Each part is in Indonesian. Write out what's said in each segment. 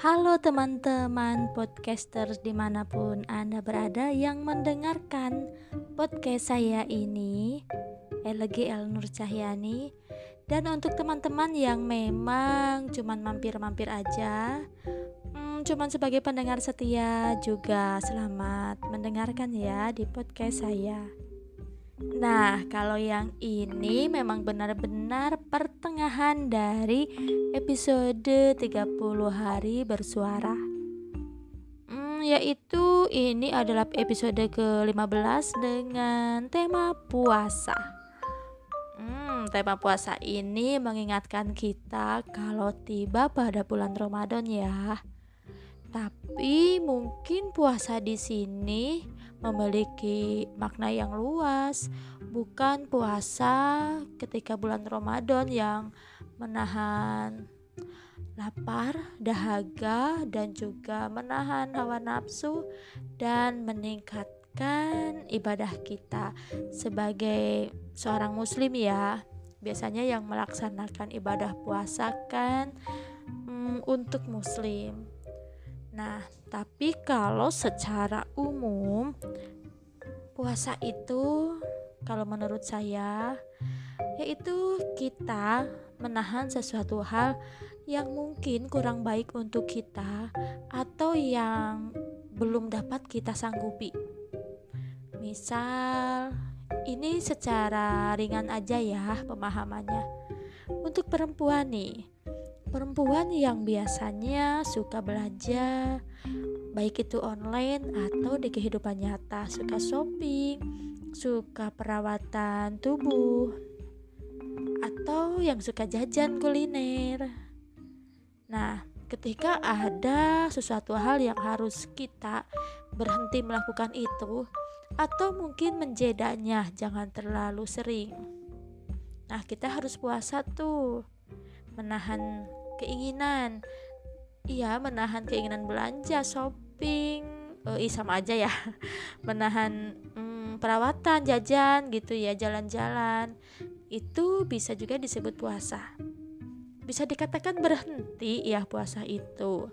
Halo teman-teman podcasters di mana pun Anda berada yang mendengarkan podcast saya ini LG El Nur Cahyani. Dan untuk teman-teman yang memang cuman mampir-mampir aja hmm, Cuman sebagai pendengar setia juga selamat mendengarkan ya di podcast saya Nah, kalau yang ini memang benar-benar pertengahan dari episode 30 hari bersuara. Hmm, yaitu ini adalah episode ke-15 dengan tema puasa. Hmm, tema puasa ini mengingatkan kita kalau tiba pada bulan Ramadan ya. Tapi mungkin puasa di sini memiliki makna yang luas, bukan puasa ketika bulan Ramadan yang menahan lapar, dahaga, dan juga menahan hawa nafsu dan meningkatkan ibadah kita sebagai seorang muslim ya. Biasanya yang melaksanakan ibadah puasa kan hmm, untuk muslim. Nah, tapi kalau secara umum puasa itu kalau menurut saya yaitu kita menahan sesuatu hal yang mungkin kurang baik untuk kita atau yang belum dapat kita sanggupi. Misal, ini secara ringan aja ya pemahamannya. Untuk perempuan nih, perempuan yang biasanya suka belanja baik itu online atau di kehidupan nyata. Suka shopping suka perawatan tubuh atau yang suka jajan kuliner. Nah ketika ada sesuatu hal yang harus kita berhenti melakukan itu atau mungkin menjedanya jangan terlalu sering. Nah kita harus puasa tuh menahan keinginan iya menahan keinginan belanja shopping. Uh, sama aja ya. Menahan hmm, perawatan jajan gitu ya jalan-jalan. Itu bisa juga disebut puasa. Bisa dikatakan berhenti ya puasa itu.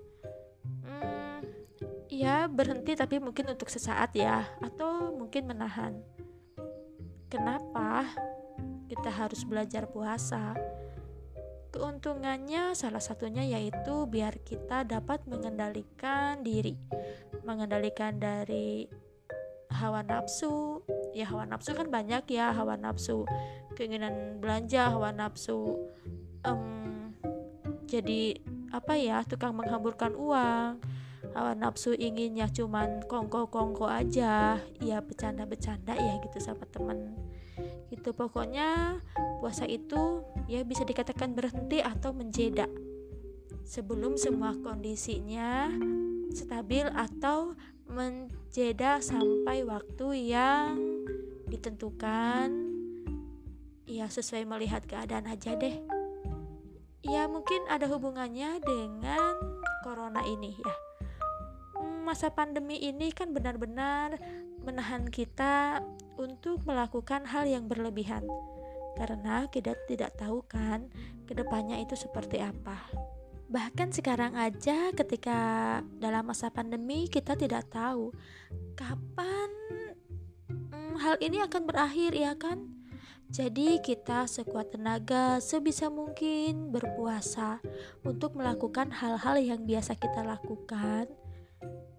Ya berhenti tapi mungkin untuk sesaat ya. Atau mungkin menahan. Kenapa kita harus belajar puasa Keuntungannya salah satunya yaitu biar kita dapat mengendalikan diri, mengendalikan dari hawa nafsu. Ya hawa nafsu kan banyak ya hawa nafsu, keinginan belanja, hawa nafsu um, jadi apa ya tukang menghamburkan uang. Hawa nafsu inginnya cuman kongko-kongko aja ya bercanda-bercanda ya gitu sama temen. Gitu pokoknya puasa itu ya bisa dikatakan berhenti atau menjeda sebelum semua kondisinya stabil atau menjeda sampai waktu yang ditentukan. Ya sesuai melihat keadaan aja deh. Ya mungkin ada hubungannya dengan corona ini ya. Masa pandemi ini kan benar-benar menahan kita untuk melakukan hal yang berlebihan karena kita tidak tahu kan ke depannya itu seperti apa. Bahkan sekarang aja ketika dalam masa pandemi kita tidak tahu kapan hmm, hal ini akan berakhir ya kan? Jadi kita sekuat tenaga sebisa mungkin berpuasa untuk melakukan hal-hal yang biasa kita lakukan.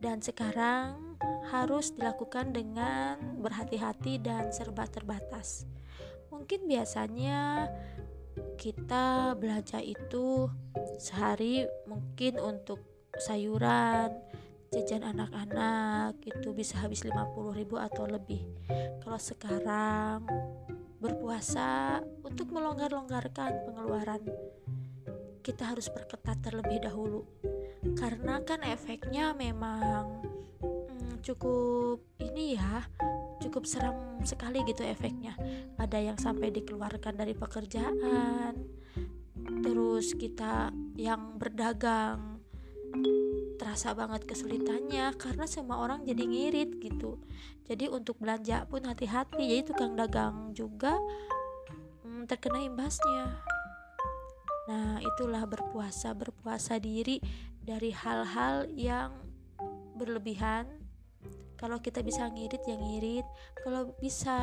Dan sekarang harus dilakukan dengan berhati-hati dan serba terbatas. Mungkin biasanya kita belanja itu sehari mungkin untuk sayuran, jajan anak-anak itu bisa habis 50 ribu atau lebih. Kalau sekarang berpuasa untuk melonggar-longgarkan pengeluaran, kita harus perketat terlebih dahulu. Karena kan efeknya memang cukup ini ya cukup seram sekali gitu efeknya. Ada yang sampai dikeluarkan dari pekerjaan terus kita yang berdagang terasa banget kesulitannya karena semua orang jadi ngirit gitu. Jadi untuk belanja pun hati-hati jadi tukang dagang juga hmm, terkena imbasnya. Nah itulah berpuasa berpuasa diri dari hal-hal yang berlebihan kalau kita bisa ngirit ya ngirit. Kalau bisa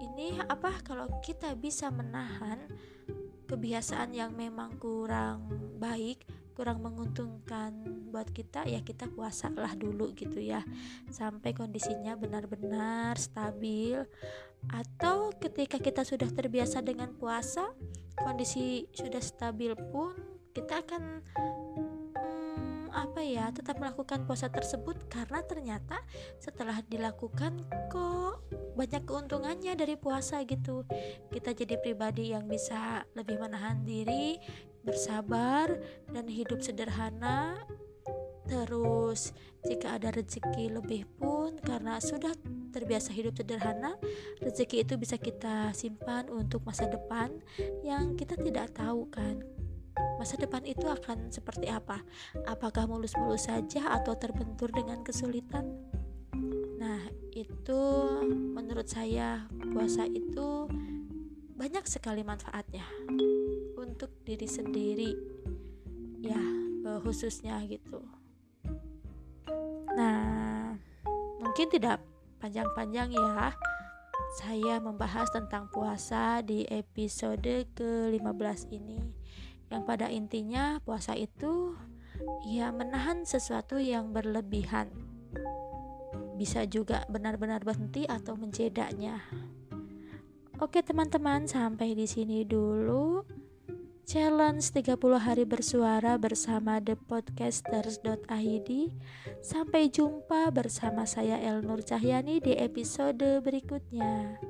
ini apa kalau kita bisa menahan kebiasaan yang memang kurang baik kurang menguntungkan buat kita ya kita puasalah dulu gitu ya. Sampai kondisinya benar-benar stabil. Atau ketika kita sudah terbiasa dengan puasa kondisi sudah stabil pun kita akan apa ya tetap melakukan puasa tersebut karena ternyata setelah dilakukan kok banyak keuntungannya dari puasa gitu kita jadi pribadi yang bisa lebih menahan diri bersabar dan hidup sederhana. Terus, jika ada rezeki lebih pun, karena sudah terbiasa hidup sederhana, rezeki itu bisa kita simpan untuk masa depan yang kita tidak tahu, kan? Masa depan itu akan seperti apa? Apakah mulus-mulus saja atau terbentur dengan kesulitan? Nah, itu menurut saya puasa itu banyak sekali manfaatnya untuk diri sendiri ya eh, khususnya gitu nah mungkin tidak panjang-panjang ya saya membahas tentang puasa di episode ke-15 ini yang pada intinya puasa itu ya menahan sesuatu yang berlebihan bisa juga benar-benar berhenti atau menjedaknya. Oke teman-teman, sampai di sini dulu. Challenge 30 hari bersuara bersama thepodcasters.id Sampai jumpa bersama saya Elnur Cahyani di episode berikutnya.